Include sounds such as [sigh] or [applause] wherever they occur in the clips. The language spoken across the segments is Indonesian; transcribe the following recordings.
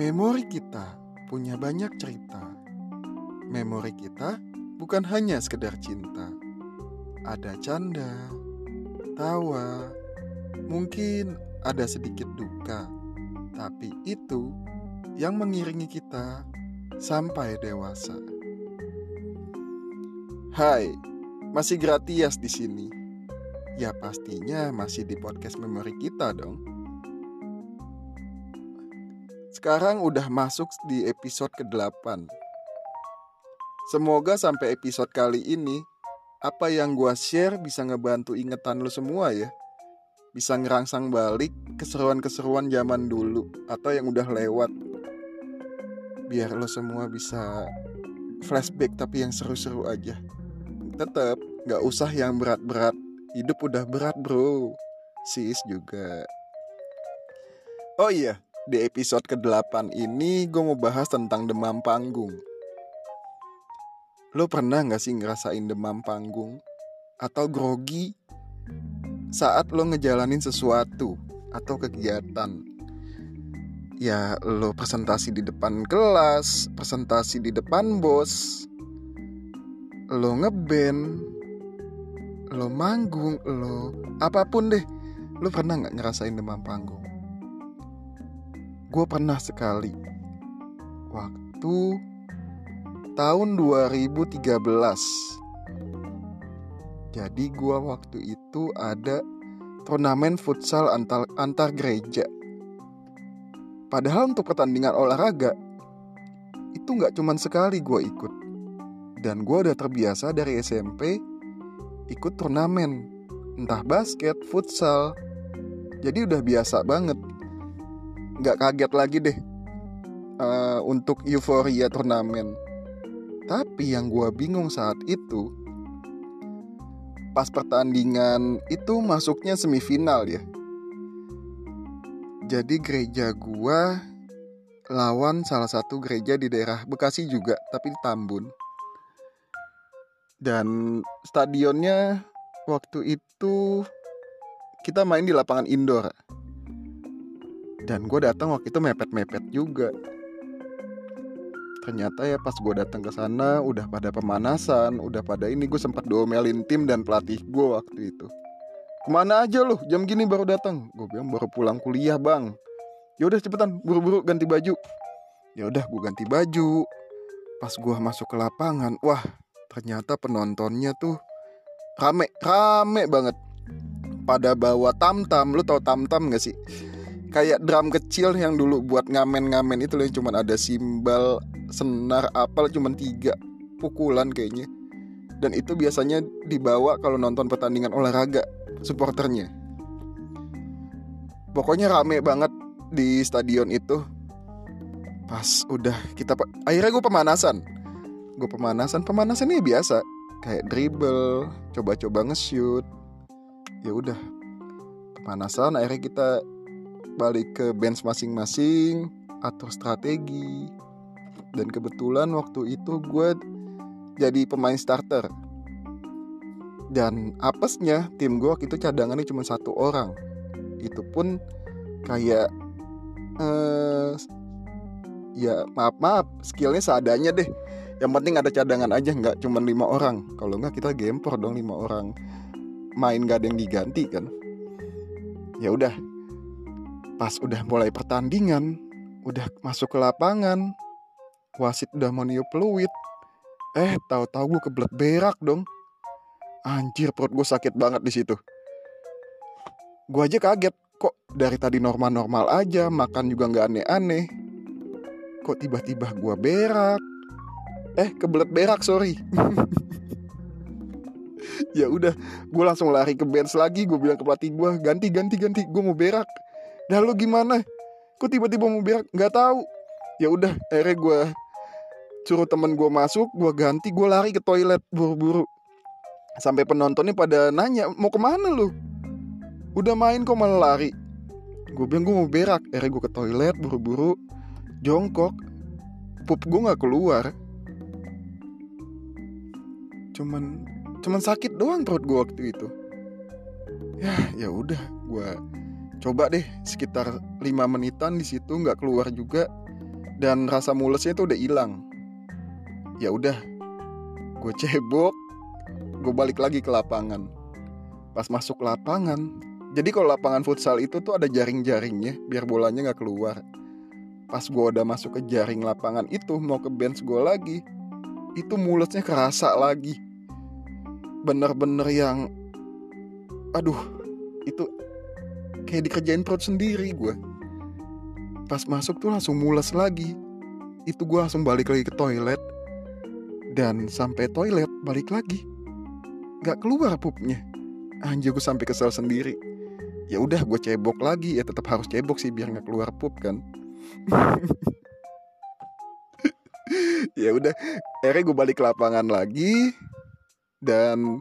Memori kita punya banyak cerita. Memori kita bukan hanya sekedar cinta. Ada canda, tawa, mungkin ada sedikit duka. Tapi itu yang mengiringi kita sampai dewasa. Hai, masih gratis di sini. Ya pastinya masih di podcast memori kita dong. Sekarang udah masuk di episode ke-8. Semoga sampai episode kali ini apa yang gua share bisa ngebantu ingetan lo semua ya. Bisa ngerangsang balik keseruan-keseruan zaman dulu atau yang udah lewat. Biar lo semua bisa flashback tapi yang seru-seru aja. Tetap gak usah yang berat-berat. Hidup udah berat bro. Sis juga. Oh iya, di episode ke-8 ini gue mau bahas tentang demam panggung. Lo pernah gak sih ngerasain demam panggung? Atau grogi saat lo ngejalanin sesuatu atau kegiatan? Ya lo presentasi di depan kelas, presentasi di depan bos, lo ngeband, lo manggung, lo apa pun deh. Lo pernah gak ngerasain demam panggung? Gue pernah sekali. Waktu tahun 2013 jadi gue waktu itu ada turnamen futsal antar, antar gereja. Padahal untuk pertandingan olahraga itu nggak cuman sekali gue ikut. Dan gue udah terbiasa dari SMP ikut turnamen. Entah basket, futsal. Jadi udah biasa banget nggak kaget lagi deh uh, untuk euforia turnamen. Tapi yang gue bingung saat itu, pas pertandingan itu masuknya semifinal ya. Jadi gereja gue lawan salah satu gereja di daerah Bekasi juga, tapi di Tambun. Dan stadionnya waktu itu kita main di lapangan indoor dan gue datang waktu itu mepet-mepet juga. Ternyata ya pas gue datang ke sana udah pada pemanasan udah pada ini gue sempat domelin tim dan pelatih gue waktu itu. Ke mana aja loh jam gini baru datang. Gue bilang baru pulang kuliah bang. Ya udah cepetan buru-buru ganti baju. Ya udah gue ganti baju. Pas gue masuk ke lapangan wah ternyata penontonnya tuh rame rame banget. Pada bawa tam tam lu tau tam tam gak sih kayak drum kecil yang dulu buat ngamen-ngamen itu loh yang cuman ada simbal senar apel cuman tiga pukulan kayaknya. Dan itu biasanya dibawa kalau nonton pertandingan olahraga supporternya. Pokoknya rame banget di stadion itu. Pas udah kita akhirnya gue pemanasan. Gue pemanasan pemanasan ini biasa. Kayak dribble coba-coba nge-shoot. Ya udah pemanasan akhirnya kita balik ke bench masing-masing atur strategi. Dan kebetulan waktu itu gue jadi pemain starter. Dan apesnya tim gue waktu itu cadangannya cuma satu orang. Itu pun kayak uh, ya maaf maaf skillnya seadanya deh. Yang penting ada cadangan aja nggak cuma lima orang. Kalau nggak kita gempor dong lima orang. Main gak ada yang diganti kan? Ya udah pas udah mulai pertandingan udah masuk ke lapangan wasit udah mau niup peluit eh tahu-tahu gue kebelet berak dong. Anjir perut gue sakit banget di situ. Gue aja kaget kok dari tadi normal-normal aja makan juga nggak aneh-aneh. Kok tiba-tiba gue berak? Eh kebelet berak sorry. [laughs] Ya udah gue langsung lari ke bench lagi gue bilang ke pelatih gue ganti ganti ganti gue mau berak dah lu gimana? Kok tiba-tiba mau berak nggak tahu. Ya udah akhirnya gue suruh temen gue masuk gue ganti gue lari ke toilet buru-buru. Sampai penontonnya pada nanya mau ke mana lu? Udah main kok malah lari. Gue bilang gue mau berak. Akhirnya gue ke toilet buru-buru. Jongkok. Pup gue nggak keluar. Cuman cuman sakit doang perut gue waktu itu. Ya ya udah gue coba deh sekitar 5 menitan di situ nggak keluar juga dan rasa mulesnya itu udah hilang. Ya udah gue cebok gue balik lagi ke lapangan. Pas masuk lapangan jadi kalau lapangan futsal itu tuh ada jaring-jaringnya biar bolanya nggak keluar. Pas gue udah masuk ke jaring lapangan itu mau ke bench gue lagi itu mulutnya kerasa lagi. Bener-bener yang aduh itu kayak dikerjain perut sendiri gue pas masuk tuh langsung mules lagi. Itu gue langsung balik lagi ke toilet. Dan sampai toilet balik lagi. Nggak keluar pupnya. Anjir gue sampai kesel sendiri. Ya udah gue cebok lagi. Ya tetap harus cebok sih biar nggak keluar pup kan. [laughs] Ya udah akhirnya gue balik ke lapangan lagi. Dan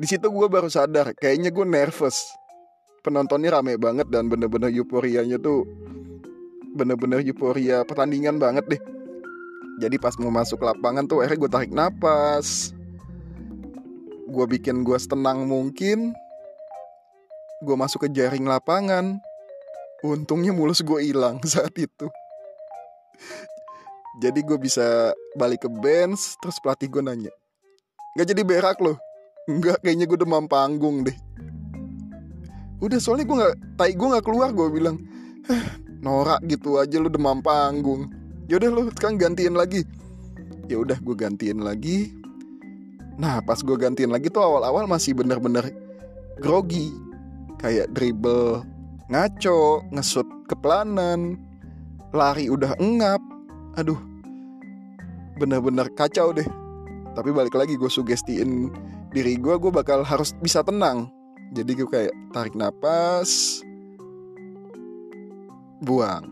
di situ gue baru sadar kayaknya gue nervous penontonnya rame banget dan bener-bener euforianya tuh bener-bener euforia pertandingan banget deh. Jadi pas mau masuk lapangan tuh akhirnya gue tarik napas. Gue bikin gue setenang mungkin. Gue masuk ke jaring lapangan. Untungnya mulus gue hilang [laughs] saat itu. Jadi gue bisa balik ke bench terus pelatih gue nanya nggak jadi berak loh? Nggak kayaknya gue demam panggung deh udah soalnya gue nggak tai gue nggak keluar gue bilang norak gitu aja lu demam panggung. Yaudah lu sekarang gantiin lagi. Ya udah gue gantiin lagi. Nah pas gue gantiin lagi tuh awal-awal masih bener-bener grogi. Kayak dribble ngaco, ngesut keplanan Lari udah engap. Aduh Bener-bener kacau deh. Tapi balik lagi gue sugestiin diri gue Gue bakal harus bisa tenang Jadi gue kayak tarik napas Buang.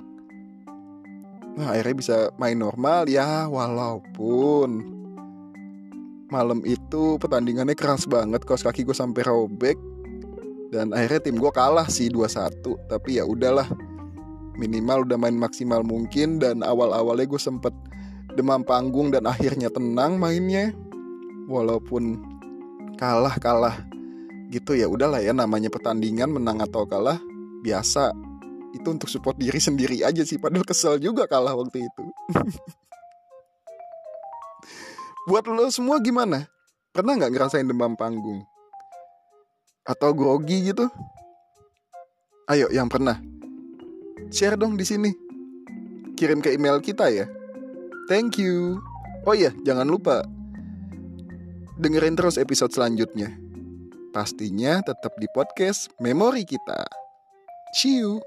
Nah akhirnya bisa main normal ya Walaupun malam itu pertandingannya keras banget kos kaki gue sampai robek. Dan akhirnya tim gue kalah sih 2-1 tapi ya udahlah. Minimal udah main maksimal mungkin dan awal-awalnya gue sempet demam panggung dan akhirnya tenang mainnya. Walaupun kalah kalah gitu ya udahlah ya namanya pertandingan menang atau kalah biasa itu untuk support diri sendiri aja sih padahal kesel juga kalah waktu itu [laughs] Buat lo semua gimana? Pernah nggak ngerasain demam panggung? Atau grogi gitu? Ayo yang pernah. Share dong di sini. Kirim ke email kita ya. Thank you. Oh iya, jangan lupa dengerin terus episode selanjutnya. Pastinya tetap di podcast Memori kita. See you.